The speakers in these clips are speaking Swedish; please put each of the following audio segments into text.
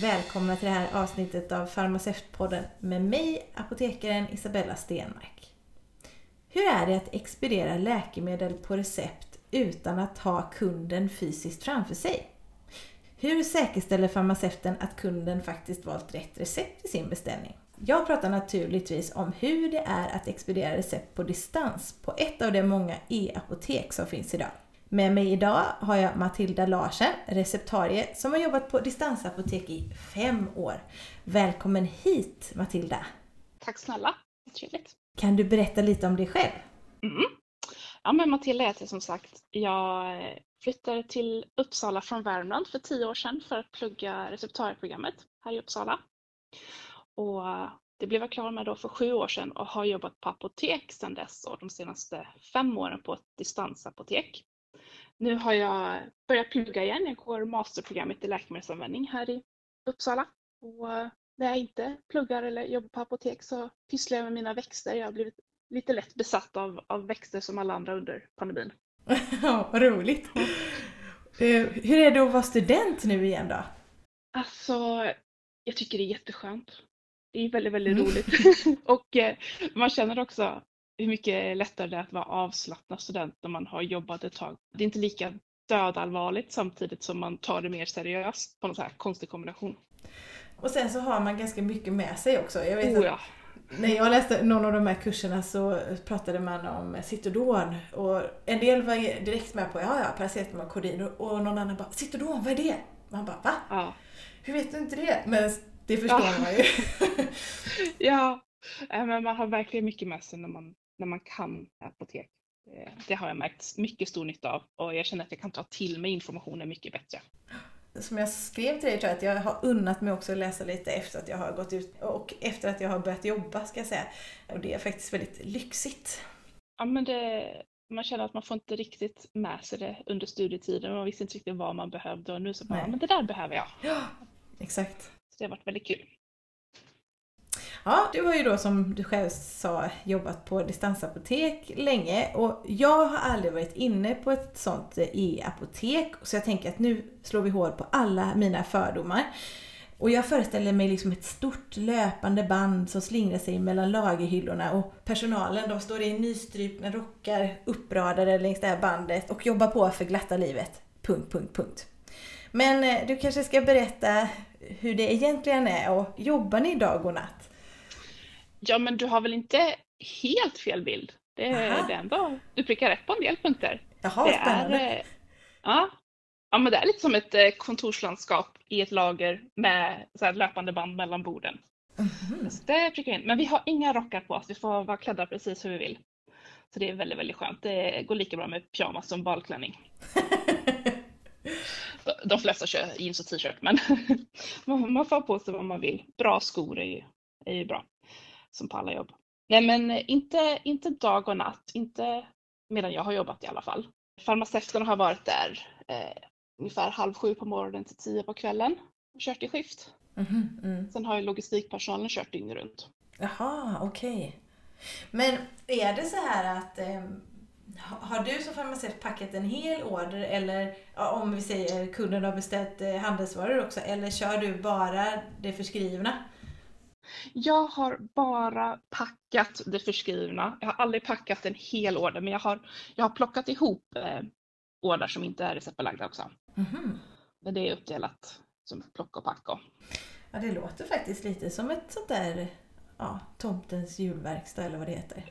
Välkomna till det här avsnittet av Farmaceutpodden med mig, apotekaren Isabella Stenmark. Hur är det att expediera läkemedel på recept utan att ha kunden fysiskt framför sig? Hur säkerställer farmaceuten att kunden faktiskt valt rätt recept i sin beställning? Jag pratar naturligtvis om hur det är att expediera recept på distans på ett av de många e-apotek som finns idag. Med mig idag har jag Matilda Larsen, receptarie, som har jobbat på distansapotek i fem år. Välkommen hit Matilda! Tack snälla, trevligt. Kan du berätta lite om dig själv? Mm. Ja men Matilda heter jag som sagt. Jag flyttade till Uppsala från Värmland för tio år sedan för att plugga receptarieprogrammet här i Uppsala. Och det blev jag klar med då för sju år sedan och har jobbat på apotek sedan dess och de senaste fem åren på ett distansapotek. Nu har jag börjat plugga igen. Jag går masterprogrammet i läkemedelsanvändning här i Uppsala. Och när jag inte pluggar eller jobbar på apotek så pysslar jag med mina växter. Jag har blivit lite lätt besatt av, av växter som alla andra under pandemin. Ja, vad roligt! Eh, hur är det att vara student nu igen då? Alltså, jag tycker det är jätteskönt. Det är väldigt, väldigt Mm. roligt. och eh, man känner också hur mycket lättare det är att vara avslappnad student när man har jobbat ett tag. Det är inte lika dödallvarligt samtidigt som man tar det mer seriöst på någon så här konstig kombination. Och sen så har man ganska mycket med sig också. Jag vet Oh, ja. när jag läste någon av de här kurserna så pratade man om Citodon och en del var direkt med på ja, ja, paracetamol kodin och, någon annan bara Citodon, vad är det? Man bara va? Ja. Hur vet du inte det? Men det förstår Ja. man ju. ja, men man har verkligen mycket med sig när man, när man kan apotek. Det, det har jag märkt mycket stor nytta av och jag känner att jag kan ta till mig informationen mycket bättre. Som jag skrev till dig tror jag att jag har unnat mig också att läsa lite efter att jag har gått ut och efter att jag har börjat jobba ska jag säga. Och det är faktiskt väldigt lyxigt. Ja, men det, man känner att man får inte riktigt med sig det under studietiden. Man visste inte riktigt vad man behövde och nu så bara, Nej. "Ja, men det där behöver jag. Ja, exakt. Så det har varit väldigt kul. Ja, du har ju då som du själv sa jobbat på distansapotek länge och jag har aldrig varit inne på ett sånt eh, e-apotek så jag tänker att nu slår vi hål på alla mina fördomar. Och jag föreställer mig liksom ett stort löpande band som slingrar sig mellan lagerhyllorna och personalen de står i nystrupna rockar uppradade längs det här bandet och jobbar på för glatta livet. Punkt, punkt, punkt. Men eh, du kanske ska berätta hur det egentligen är och jobbar ni dag och natt? Ja, men du har väl inte helt fel bild? Det, Aha. det är ändå, du prickar rätt på en del punkter. Jaha, det spännande. är, eh, ja, ja, men det är lite som ett eh, kontorslandskap i ett lager med så löpande band mellan borden. Mhm. Så det prickar in. Men vi har inga rockar på oss, vi får vara klädda precis hur vi vill. Så det är väldigt, väldigt skönt. Det går lika bra med pyjamas som balklänning. De- flesta kör jeans och t-shirt, men man man får ha på sig vad man vill. Bra skor är ju, är ju bra, som på alla jobb. Nej, men inte, inte dag och natt, inte medan jag har jobbat i alla fall. Farmaceuterna har varit där eh, ungefär halv sju på morgonen till tio på kvällen och kört i skift. Mhm, mm. Sen har ju logistikpersonalen kört dygnet runt. Jaha, okej. Men är det så här att ha- har du som farmaceut packat en hel order eller om vi säger kunden har beställt eh, handelsvaror också eller kör du bara det förskrivna? Jag har bara packat det förskrivna. Jag har aldrig packat en hel order, men jag har, jag har plockat ihop eh, order som inte är receptbelagda också. Mhm. Men det är uppdelat som plock och pack. Och. Ja, det låter faktiskt lite som ett sånt där ja, tomtens julverkstad eller vad det heter.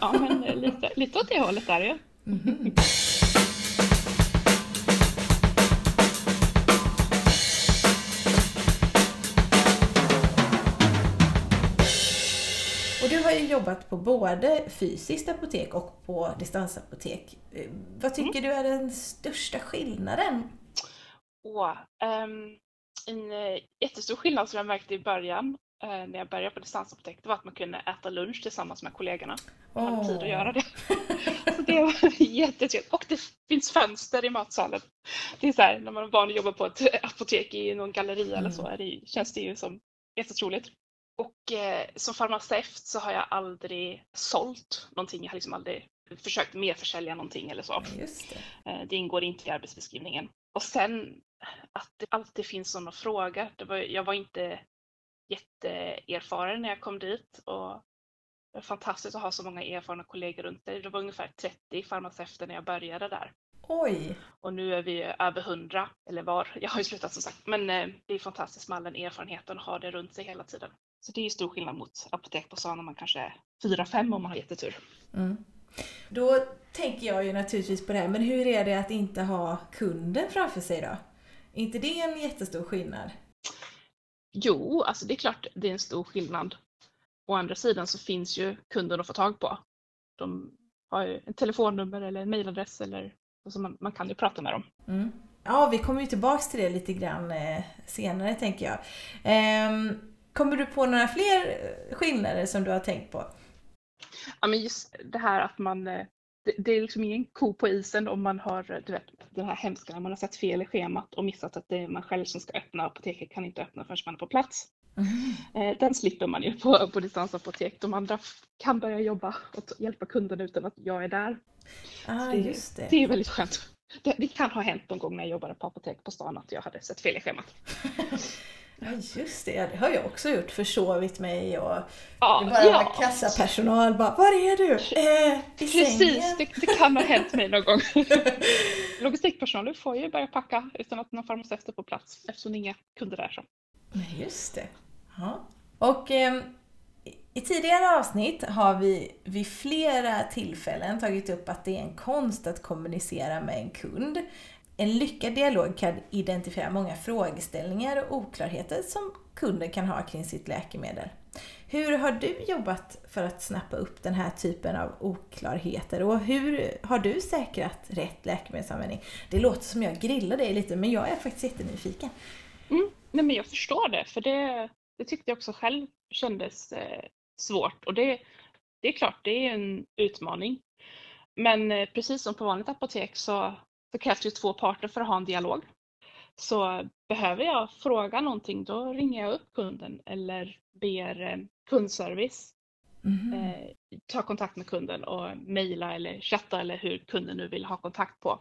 Ja, men lite, lite åt det hållet är det ju. Mhm. Och jobbat på både fysiskt apotek och på distansapotek. Eh, Vad tycker du är den största skillnaden? Och, ehm, en eh, jättestor skillnad som jag märkte i början eh, när jag började på distansapotek det var att man kunde äta lunch tillsammans med kollegorna. Man hade tid att göra det. Så det var jättetrevligt. Och det finns fönster i matsalen. Det är så här, när man är van att jobba på ett apotek i någon galleria eller så, det, känns det ju som jättetroligt. Och eh, som farmaceut så har jag aldrig sålt någonting. Jag har liksom aldrig försökt merförsälja någonting eller så. Just det. Eh, det ingår inte i arbetsbeskrivningen. Och sen att det alltid finns sådana frågor. Det var, jag var inte jätteerfaren när jag kom dit och det var fantastiskt att ha så många erfarna kollegor runt dig. Det var ungefär 30 farmaceuter när jag började där. Oj! Och nu är vi över 100, eller var. Jag har ju slutat som sagt. Men eh, det är fantastiskt med all den erfarenheten och ha det runt sig hela tiden. Så det är stor skillnad mot apotek på stan när man kanske är 4-5 om man har jättetur. Mm. Då tänker jag ju naturligtvis på det här, men hur är det att inte ha kunden framför sig då? Är inte det en jättestor skillnad? Jo, alltså det är klart det är en stor skillnad. Å andra sidan så finns ju kunden att få tag på. De har ju ett telefonnummer eller en mejladress eller så man, man kan ju prata med dem. Mm. Ja, vi kommer ju tillbaks till det lite grann eh, senare tänker jag. Eh, kommer du på några fler skillnader som du har tänkt på? Ja, men just det här att man eh, det, det är liksom ingen ko på isen om man har du vet, den här hemska, man har satt fel i schemat och missat att det är man själv som ska öppna. Apoteket kan inte öppna förrän man är på plats. Mm. Den slipper man ju på, på distansapotek. De andra kan börja jobba och hjälpa kunden utan att jag är där. Ah, det, just det. det är väldigt skönt. Det, det, kan ha hänt någon gång när jag jobbade på apotek på stan att jag hade sett fel i schemat. Ja just det, det har jag också gjort, försovit mig och ja, bara ja. kassapersonal bara Var är du? Eh, I Precis? Det, det, kan ha hänt mig någon gång. Logistikpersonal får ju börja packa utan att någon farmaceut är på plats eftersom det är inga kunder där. Så. Nej, just det. Ja. Och eh, i tidigare avsnitt har vi vid flera tillfällen tagit upp att det är en konst att kommunicera med en kund. En lyckad dialog kan identifiera många frågeställningar och oklarheter som kunden kan ha kring sitt läkemedel. Hur har du jobbat för att snappa upp den här typen av oklarheter och hur har du säkrat rätt läkemedelsanvändning? Det låter som jag grillar dig lite men jag är faktiskt jättenyfiken. Mm, nej men jag förstår det för det, det tyckte jag också själv kändes eh, svårt och det, det är klart det är en utmaning. Men eh, precis som på vanligt apotek så så krävs det två parter för att ha en dialog. Så behöver jag fråga någonting då ringer jag upp kunden eller ber eh, kundservice mm. eh, ta kontakt med kunden och mejla eller chatta eller hur kunden nu vill ha kontakt på.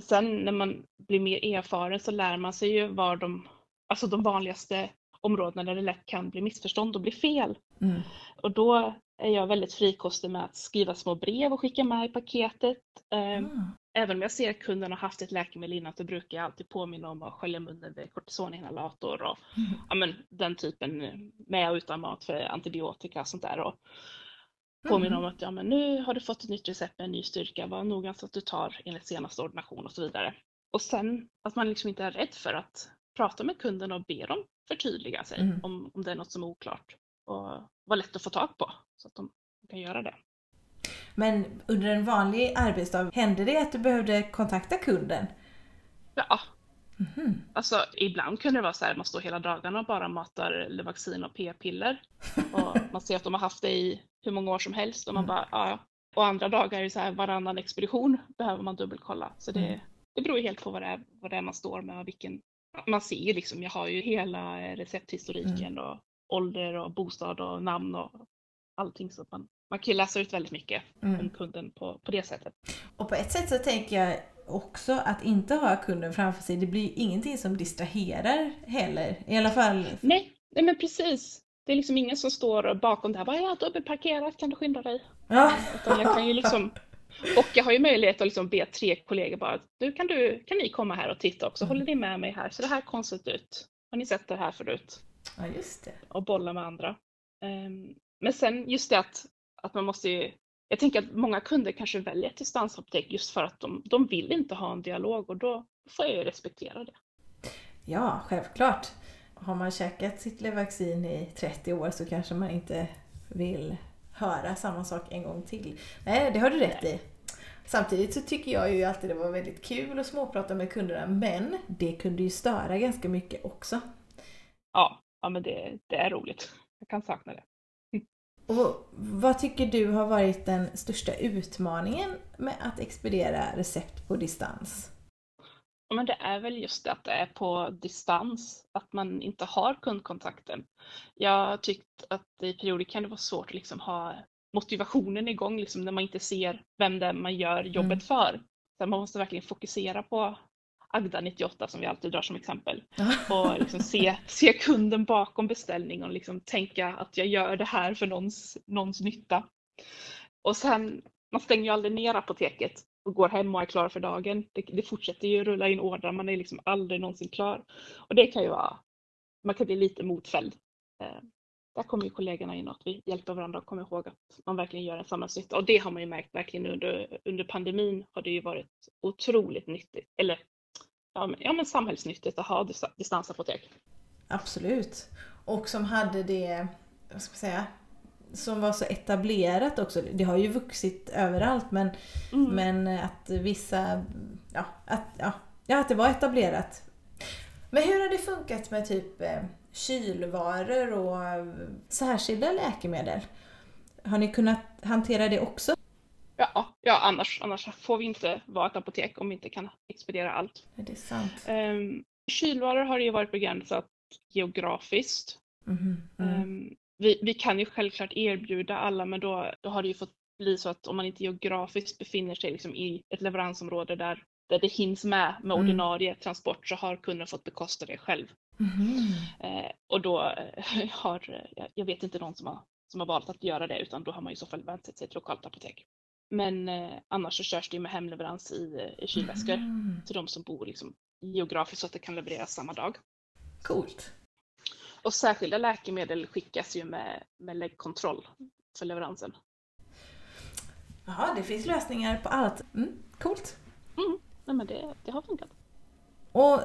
Sen när man blir mer erfaren så lär man sig ju var de, alltså de vanligaste områdena där det lätt kan bli missförstånd och bli fel. Mm. Och då är jag väldigt frikostig med att skriva små brev och skicka med i paketet. Mm. Även om jag ser att kunden har haft ett läkemedel innan så brukar jag alltid påminna om att skölja munnen med kortisoninhalator och mm. ja, men, den typen med och utan mat för antibiotika och sånt där. Och påminna mm. om att ja, men nu har du fått ett nytt recept med en ny styrka, var noga så att du tar enligt senaste ordination och så vidare. Och sen att man liksom inte är rädd för att prata med kunden och be dem förtydliga sig mm. om, om det är något som är oklart och vara lätt att få tag på så att de kan göra det. Men under en vanlig arbetsdag, hände det att du behövde kontakta kunden? Ja. Mm-hmm. Alltså ibland kunde det vara så här, man står hela dagarna och bara matar Levaxin och p-piller. Och man ser att de har haft det i hur många år som helst och man mm. bara, ja. Och andra dagar är det så här, varannan expedition behöver man dubbelkolla. Så det, mm. det beror helt på vad det, är, vad det är man står med och vilken, man ser ju liksom, jag har ju hela recepthistoriken mm. och ålder och bostad och namn och allting så att man, man kan ju läsa ut väldigt mycket mm. om kunden på, på det sättet. Och på ett sätt så tänker jag också att inte ha kunden framför sig, det blir ingenting som distraherar heller. I alla fall. Nej, nej men precis. Det är liksom ingen som står bakom där bara ja, dubbelparkerat, kan du skynda dig? Ja. Utan jag kan ju liksom, och jag har ju möjlighet att liksom be tre kollegor bara, du kan, du, kan ni komma här och titta också, håller ni med mig här? Så det här konstigt ut. Har ni sett det här förut? Ja, just det. Och bolla med andra. Um, men sen just det att, att man måste jag tänker att många kunder kanske väljer ett distansapotek just för att de, de vill inte ha en dialog och då får jag ju respektera det. Ja, självklart. Har man käkat sitt Levaxin i 30 år så kanske man inte vill höra samma sak en gång till. Nej, det har du rätt i. Samtidigt så tycker jag ju alltid det var väldigt kul att småprata med kunderna men det kunde ju störa ganska mycket också. Ja, ja men det, det är roligt. Jag kan sakna det. Och vad tycker du har varit den största utmaningen med att expediera recept på distans? Men det är väl just det att det är på distans, att man inte har kundkontakten. Jag har tyckt att i perioder kan det vara svårt att liksom ha motivationen igång liksom, när man inte ser vem det är man gör jobbet mm. för. Så man måste verkligen fokusera på Agda 98 som vi alltid drar som exempel. Och liksom se, se kunden bakom beställningen och liksom tänka att jag gör det här för någons, någons nytta. Och sen, man stänger ju aldrig ner apoteket och går hem och är klar för dagen. Det, det fortsätter ju rulla in ordrar, man är liksom aldrig någonsin klar. Och det kan ju vara, man kan bli lite motfälld. Eh, där kommer ju kollegorna in och att vi hjälper varandra och kommer ihåg att man verkligen gör en samhällsnytta. Och det har man ju märkt verkligen under, under pandemin har det ju varit otroligt nyttigt, eller ja men, ja, men samhällsnyttigt att ha distansapotek. Absolut. Och som hade det, vad ska man säga, som var så etablerat också. Det har ju vuxit överallt men, mm. men att vissa, ja att, ja, ja, att det var etablerat. Men hur har det funkat med typ eh, kylvaror och särskilda läkemedel? Har ni kunnat hantera det också? Ja, annars, annars får vi inte vara ett apotek om vi inte kan expediera allt. Det är sant. Um, kylvaror har ju varit begränsat geografiskt. Mm, mm. Um, vi, vi kan ju självklart erbjuda alla men då, då har det ju fått bli så att om man inte geografiskt befinner sig liksom i ett leveransområde där, där det hinns med med mm. ordinarie mm. transport så har kunden fått bekosta det själv. Eh, och då eh, har, jag vet inte någon som har, som har valt att göra det utan då har man i så fall vänt sig till ett lokalt apotek. Men eh, annars så körs det med hemleverans i, i kylväskor mm. till de som bor liksom, geografiskt så att det kan levereras samma dag. Coolt. Och särskilda läkemedel skickas ju med, med läggkontroll för leveransen. Jaha, det finns lösningar på allt. Mm, coolt. Mm, nej men det, det har funkat. Och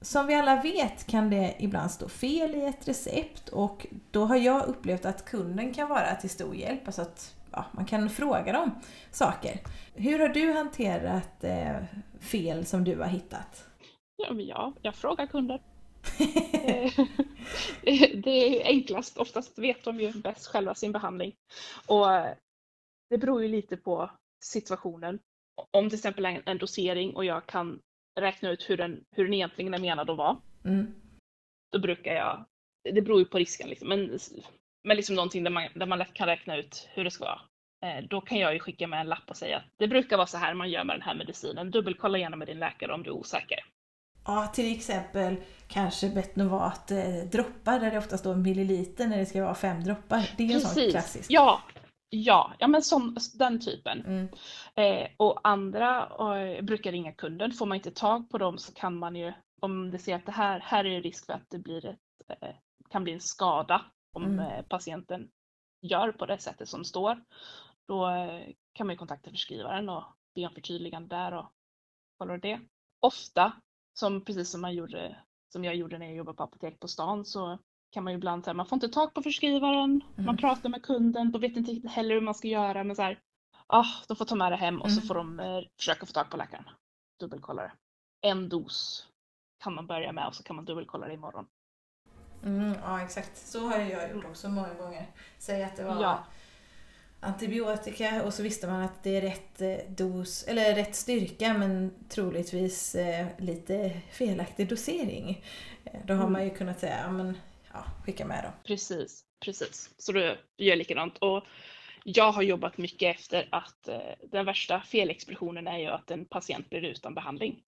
som vi alla vet kan det ibland stå fel i ett recept och då har jag upplevt att kunden kan vara till stor hjälp. Alltså att ja, man kan fråga dem saker. Hur har du hanterat eh, fel som du har hittat? Ja, men ja, jag frågar kunder. Eh, det är enklast, oftast vet de ju bäst själva sin behandling. Och eh, det beror ju lite på situationen. Om till exempel en, en dosering och jag kan räkna ut hur den, hur den egentligen är menad att vara. Mm. Då brukar jag, det beror ju på risken liksom, men, men liksom någonting där man, där man lätt kan räkna ut hur det ska vara. Eh, då kan jag ju skicka med en lapp och säga att det brukar vara så här man gör med den här medicinen. Dubbelkolla gärna med din läkare om du är osäker. Ja, till exempel kanske Betnovat eh, droppar där det ofta står milliliter när det ska vara fem droppar. Det är en sån klassisk. Ja, ja, ja men som, den typen. Mm. Eh, och andra eh, brukar ringa kunden. Får man inte tag på dem så kan man ju, om det ser att det här, här är risk för att det blir ett, eh, kan bli en skada om mm. Eh, patienten gör på det sättet som står. Då eh, kan man kontakta förskrivaren och be om förtydligande där och kolla det. Ofta som precis som man gjorde, som jag gjorde när jag jobbade på apotek på stan så kan man ju ibland säga man får inte tag på förskrivaren, mm. man pratar med kunden, de vet inte heller hur man ska göra men så här, ah, de får ta med det hem och mm. så får de eh, försöka få tag på läkaren. Dubbelkolla det. En dos kan man börja med och så kan man dubbelkolla det imorgon. Mm, ja exakt, så har jag gjort också många gånger. Säg att det var ja antibiotika och så visste man att det är rätt eh, dos, eller rätt styrka men troligtvis eh, lite felaktig dosering. Eh, då har mm. man ju kunnat säga, ja men ja, skicka med dem. Precis, precis. Så då gör likadant. Och jag har jobbat mycket efter att den värsta felexpressionen är ju att en patient blir utan behandling.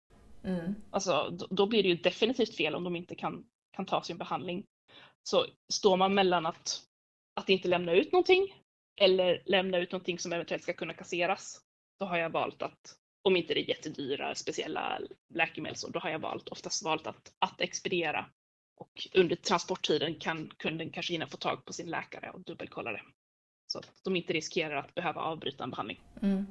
Mm. Alltså då, då blir det ju definitivt fel om de inte kan, kan ta sin behandling. Så står man mellan att, att inte lämna ut någonting eller lämna ut någonting som eventuellt ska kunna kasseras. Då har jag valt att, om inte det är jättedyra speciella läkemedel, så då har jag valt, oftast valt att, att expediera. Och under transporttiden kan kunden kanske hinna få tag på sin läkare och dubbelkolla det. Så att de inte riskerar att behöva avbryta en behandling. Mm.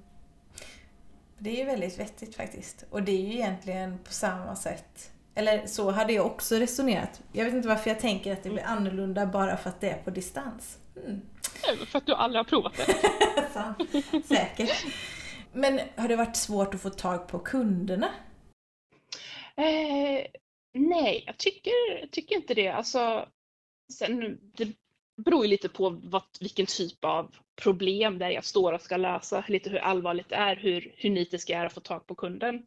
Det är ju väldigt vettigt faktiskt. Och det är ju egentligen på samma sätt eller så hade jag också resonerat. Jag vet inte varför jag tänker att det blir annorlunda bara för att det är på distans. Mm. För att du aldrig har provat det. Sant. Säkert. Men har det varit svårt att få tag på kunderna? Eh, nej, jag tycker, tycker inte det. Alltså, sen, det beror ju lite på vad, vilken typ av problem det är jag står och ska lösa, lite hur allvarligt det är, hur, hur nitisk jag är att få tag på kunden.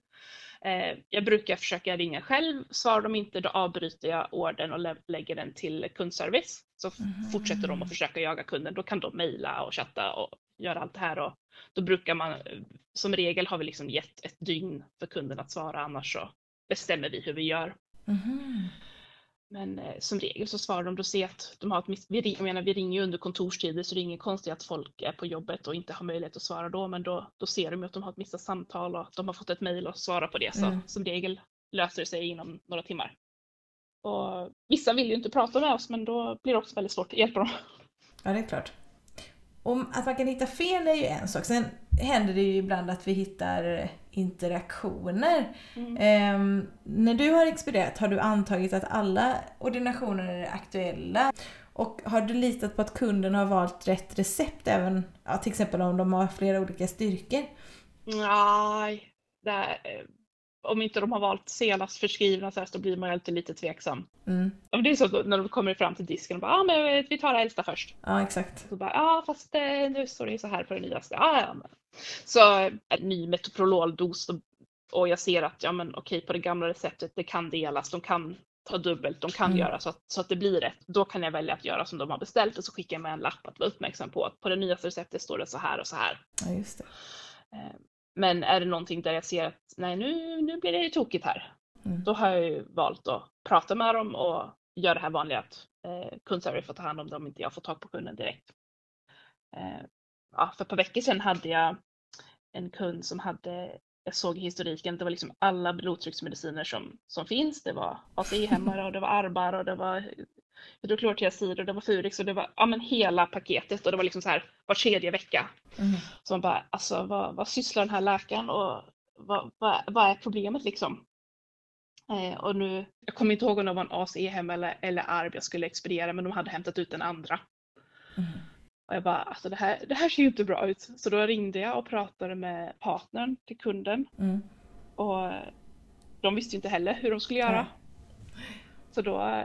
Eh, jag brukar försöka ringa själv, svarar de inte då avbryter jag ordern och lä lägger den till kundservice. Så mm. fortsätter de att försöka jaga kunden, då kan de mejla och chatta och göra allt det här. Och då brukar man, som regel har vi liksom gett ett dygn för kunden att svara, annars så bestämmer vi hur vi gör. Mhm. Men eh, som regel så svarar de, då ser att de har ett miss... Vi, jag menar, vi ringer ju under kontorstider så det är inget konstigt att folk är på jobbet och inte har möjlighet att svara då, men då, då ser de ju att de har ett missat samtal och att de har fått ett mejl och svarar på det. Så Mm. som regel löser det sig inom några timmar. Och vissa vill ju inte prata med oss, men då blir det också väldigt svårt att hjälpa dem. Ja, det är klart. Om att man kan hitta fel är ju en sak. Sen händer det ju ibland att vi hittar interaktioner. Mm. Ehm, när du har expedierat, har du antagit att alla ordinationer är aktuella? Och har du litat på att kunden har valt rätt recept även, ja, till exempel om de har flera olika styrkor? Nej, det eh, om inte de har valt senast förskrivna så här, så blir man ju alltid lite tveksam. Mm. Det är så när de kommer fram till disken och bara, ja ah, men vi tar det äldsta först. Ja, exakt. Så bara, ja fast eh, nu står det ju så här på det nyaste. Ja, ja, men. Så en ny metoprololdos och, jag ser att, ja men okej på det gamla receptet, det kan delas, de kan ta dubbelt, de kan Mm. göra så att, så att det blir rätt. Då kan jag välja att göra som de har beställt och så skickar jag med en lapp att vara uppmärksam på att på det nyaste receptet står det så här och så här. Ja, just det. Eh, Men är det någonting där jag ser att nej nu, nu blir det tokigt här. Mm. Då har jag ju valt att prata med dem och göra det här vanliga att eh, kundservice får ta hand om det om inte jag får tag på kunden direkt. Eh, ja, för ett par veckor sedan hade jag en kund som hade, jag såg i historiken, det var liksom alla blodtrycksmediciner som, som finns. Det var ACE-hämmare och det var Arbar och det var hydroklortiazid och det var Furix och det var ja, men hela paketet och det var liksom så här var tredje vecka Mm. så man bara, alltså vad, vad sysslar den här läkaren och vad, vad, vad är problemet liksom? Eh, och nu, jag kommer inte ihåg om det var en ACE-hem eller, eller ARB jag skulle expediera, men de hade hämtat ut den andra. Mm. Och jag bara, alltså det här, det här ser ju inte bra ut. Så då ringde jag och pratade med partnern till kunden Mm. och de visste ju inte heller hur de skulle göra. Så då,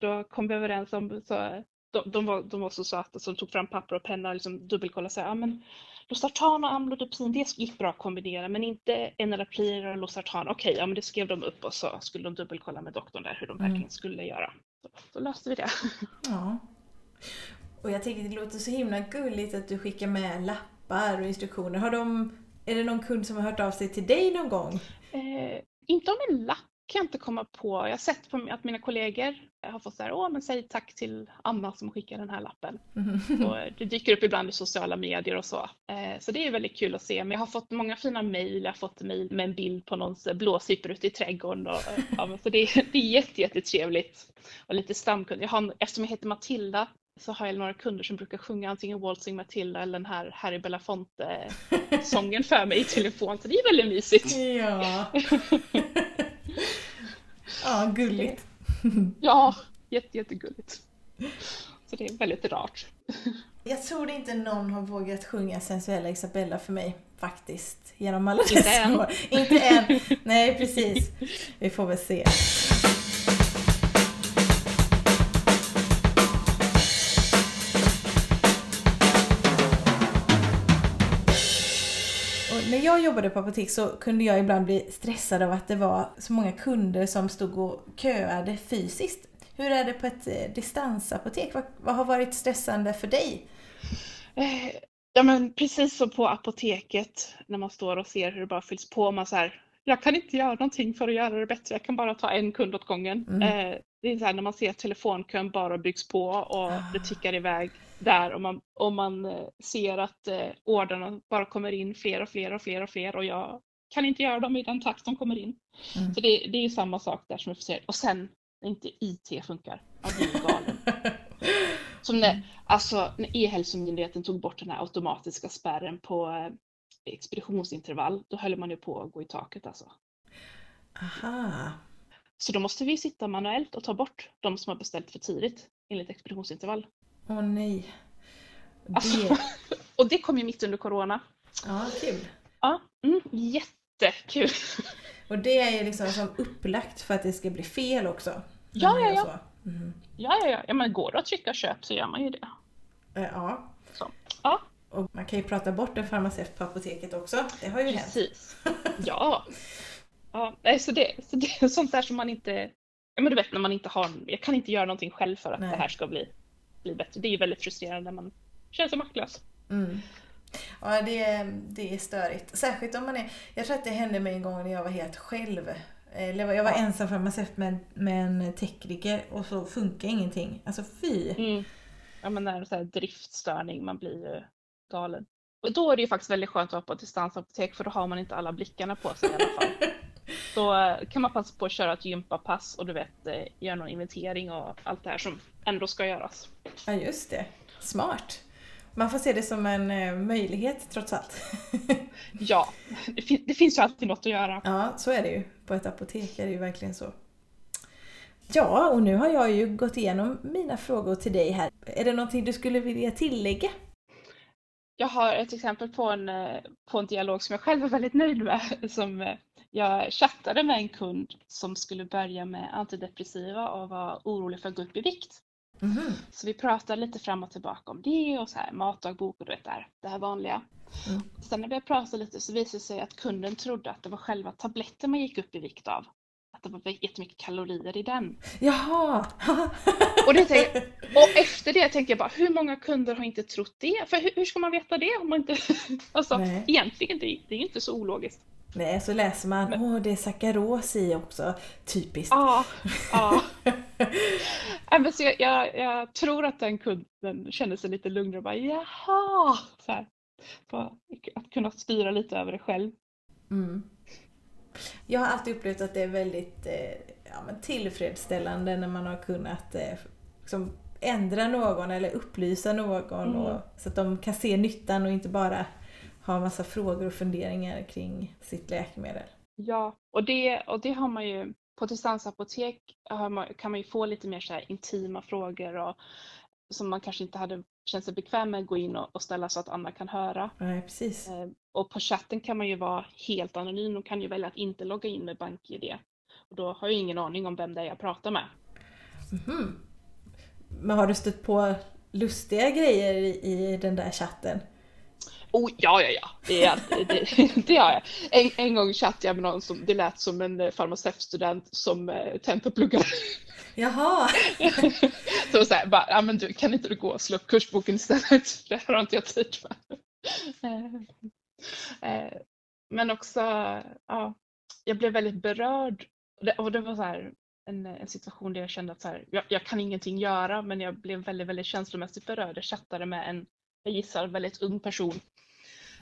då kom vi överens om, så, de, de, var, de var så söta så de tog fram papper och penna och liksom dubbelkollade och sa, ja men Losartan och amlodipin, det gick bra att kombinera men inte enalapril och Losartan. Okej, ja men det skrev de upp och så skulle de dubbelkolla med doktorn där hur de Mm. verkligen skulle göra. Så, då löste vi det. Ja. Och jag tänker det låter så himla gulligt att du skickar med lappar och instruktioner. Har de, är det någon kund som har hört av sig till dig någon gång? Eh, inte om en lapp kan jag inte komma på. Jag har sett på att mina kollegor har fått så här, åh men säg tack till Anna som skickar den här lappen. Mhm. Och det dyker upp ibland i sociala medier och så. Eh, Så det är väldigt kul att se. Men jag har fått många fina mejl. Jag har fått mejl med en bild på någons blåsippor ute i trädgården. Och, eh, ja, så det, är, det är jätte, jättetrevligt. Och lite stamkund. Jag har, eftersom jag heter Matilda så har jag några kunder som brukar sjunga antingen Waltzing Matilda eller den här Harry Belafonte-sången för mig i telefon. Så det är väldigt mysigt. Ja. ja, gulligt. Ja, jätte, jättegulligt. Så det är väldigt rart. Jag tror inte någon har vågat sjunga sensuella Isabella för mig faktiskt. Genom alla dessa år. Inte än. Nej, precis. Vi får väl se. Jag jobbade på apotek så kunde jag ibland bli stressad av att det var så många kunder som stod och köade fysiskt. Hur är det på ett eh, distansapotek? Vad, vad har varit stressande för dig? Eh, Ja men precis som på apoteket när man står och ser hur det bara fylls på. Man så här, jag kan inte göra någonting för att göra det bättre. Jag kan bara ta en kund åt gången. Mm. Eh, det är så här när man ser telefonkön bara byggs på och Ah. det tickar iväg där och man, och man eh, ser att eh, ordrarna bara kommer in fler och fler och fler och fler och jag kan inte göra dem i den takt de kommer in. Mm. Så det, det är ju samma sak där som får se. Och sen när inte IT funkar, jag blir galen. Som när, alltså, när E-hälsomyndigheten tog bort den här automatiska spärren på eh, expeditionsintervall, då höll man ju på att gå i taket alltså. Aha. Så då måste vi sitta manuellt och ta bort de som har beställt för tidigt enligt expeditionsintervall. Åh nej. Alltså, Det... och det kom ju mitt under corona. Ja, kul. Ja, mm, jättekul. Och det är ju liksom som upplagt för att det ska bli fel också. Ja, ja, ja. Mhm. Ja, ja, ja. ja men går det att trycka köp så gör man ju det. Eh, Ja. Så. Ja, Och man kan ju prata bort en farmaceut på apoteket också. Det har ju hänt. precis. Ja. Ja, så det, så det är sånt där som man inte... Ja, men du vet när man inte har... Jag kan inte göra någonting själv för att Nej. det här ska bli, bli bättre. Det är ju väldigt frustrerande när man känner sig maktlös. Mm. Ja, det, är- det är störigt. Särskilt om man är... Jag tror att det hände mig en gång när jag var helt själv. Jag var ensam farmaceut med, med en tekniker och så funkar ingenting. Alltså fy! Mm. Ja men när det är så här driftstörning, man blir ju galen. Och då är det ju faktiskt väldigt skönt att vara på distansapotek för då har man inte alla blickarna på sig i alla fall. Då kan man passa på att köra ett gympapass och du vet, eh, göra någon inventering och allt det här som ändå ska göras. Ja just det, smart! Man får se det som en eh, möjlighet trots allt. Ja, det, fin det finns ju alltid något att göra. Ja, så är det ju. På ett apotek är det ju verkligen så. Ja, och nu har jag ju gått igenom mina frågor till dig här. Är det någonting du skulle vilja tillägga? Jag har ett exempel på en, eh, på en dialog som jag själv är väldigt nöjd med. Som jag chattade med en kund som skulle börja med antidepressiva och var orolig för att gå upp i vikt. Mhm. Så vi pratade lite fram och tillbaka om det och så här matdagbok och du vet det här, det här vanliga. Mm. Sen när vi pratade lite så visade det sig att kunden trodde att det var själva tabletten man gick upp i vikt av. Att det var jättemycket kalorier i den. Jaha! Och, det tänkte, och efter det tänkte jag bara, hur många kunder har inte trott det? För hur, hur ska man veta det om man inte... Alltså Nej. egentligen, det, är- det är ju inte så ologiskt. Nej, så läser man, åh det är sackaros i också. Typiskt. Ja, ja. Men så jag, jag, jag tror att den kunden kände sig lite lugnare och bara jaha! Så här, att kunna styra lite över det själv. Mm. Jag har alltid upplevt att det är väldigt eh, ja, men tillfredsställande när man har kunnat eh, liksom ändra någon eller upplysa någon Mm. och, så att de kan se nyttan och inte bara ha massa frågor och funderingar kring sitt läkemedel. Ja, och det, och det har man ju på distansapotek har man, kan man ju få lite mer så här intima frågor och, som man kanske inte hade känt sig bekväm med att gå in och, och ställa så att andra kan höra. Nej, precis. Eh, Och på chatten kan man ju vara helt anonym och kan ju välja att inte logga in med BankID. Och då har jag ingen aning om vem det är jag pratar med. Mhm. Men har du stött på lustiga grejer i, i den där chatten? Oh, ja, ja, ja. Det, är, alltid- det, det har jag. En, en gång chattade jag med någon som det lät som en eh, farmaceutstudent som eh, tentapluggar. Jaha! Så så här, bara, ja men du, kan inte du gå och slå upp kursboken istället? Det här har inte jag tid med. Eh, eh, Men också, ja, jag blev väldigt berörd. Och det, och det var så här, en, en situation där jag kände att så här, jag, jag kan ingenting göra men jag blev väldigt, väldigt känslomässigt berörd. Jag chattade med en, jag gissar, väldigt ung person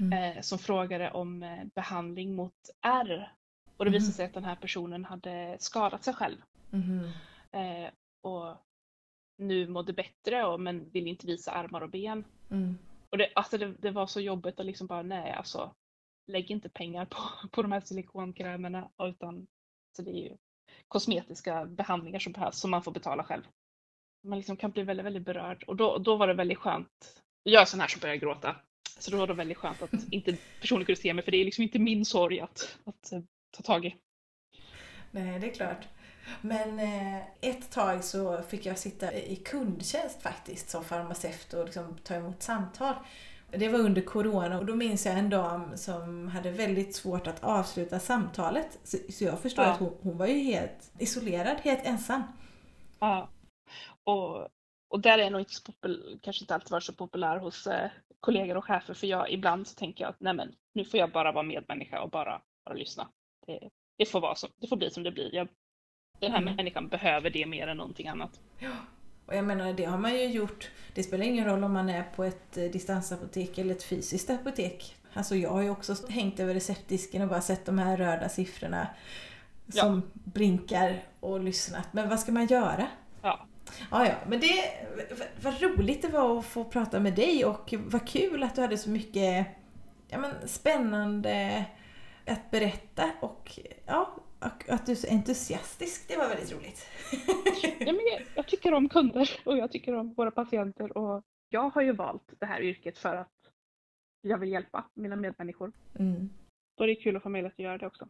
Mm. eh, som frågade om eh, behandling mot R. Och det Mhm. visade sig att den här personen hade skadat sig själv Mhm. eh, och nu mådde bättre och, men ville inte visa armar och ben. Mm. Och det, alltså det, det var så jobbigt att liksom bara nej alltså lägg inte pengar på, på de här silikonkrämerna utan så det är ju kosmetiska behandlingar som behövs som man får betala själv. Man liksom kan bli väldigt, väldigt berörd och då, då var det väldigt skönt. Jag är sån här som börjar gråta. Så då var det väldigt skönt att inte personen kunde se mig för det är liksom inte min sorg att, att eh, ta tag i. Nej, det är klart. Men eh, ett tag så fick jag sitta i kundtjänst faktiskt som farmaceut och liksom ta emot samtal. Det var under Corona och då minns jag en dam som hade väldigt svårt att avsluta samtalet. Så, så jag förstår Ja. att hon, hon var ju helt isolerad, helt ensam. Ja. Och, och där är jag nog inte så popul- kanske inte alltid varit så populär hos eh, kollegor och chefer för jag ibland så tänker jag att nej men nu får jag bara vara medmänniska och bara, bara lyssna. Det, det, får vara som, det får bli som det blir. Jag, den här Mm. människan behöver det mer än någonting annat. Och jag menar, det har man ju gjort. Det spelar ingen roll om man är på ett eh, distansapotek eller ett fysiskt apotek. Alltså jag har ju också hängt över receptdisken och bara sett de här röda siffrorna Ja. som blinkar och lyssnat. Men vad ska man göra? Ja. Ja, men det, vad roligt det var att få prata med dig och vad kul att du hade så mycket ja, men, spännande att berätta och, ja, och att du är så entusiastisk. Det var väldigt roligt. Ja, men jag, jag tycker om kunder och jag tycker om våra patienter och jag har ju valt det här yrket för att jag vill hjälpa mina medmänniskor. Mm. Är det kul att få möjlighet att göra det också.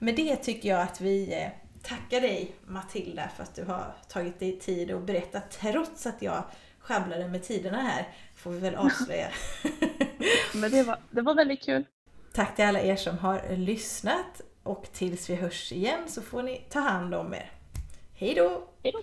Med det tycker jag att vi tackar dig Matilda för att du har tagit dig tid och berättat trots att jag sjabblade med tiderna här. Får vi väl avslöja. Men det var, det var väldigt kul. Tack till alla er som har lyssnat och tills vi hörs igen så får ni ta hand om er. Hej då! Hej då!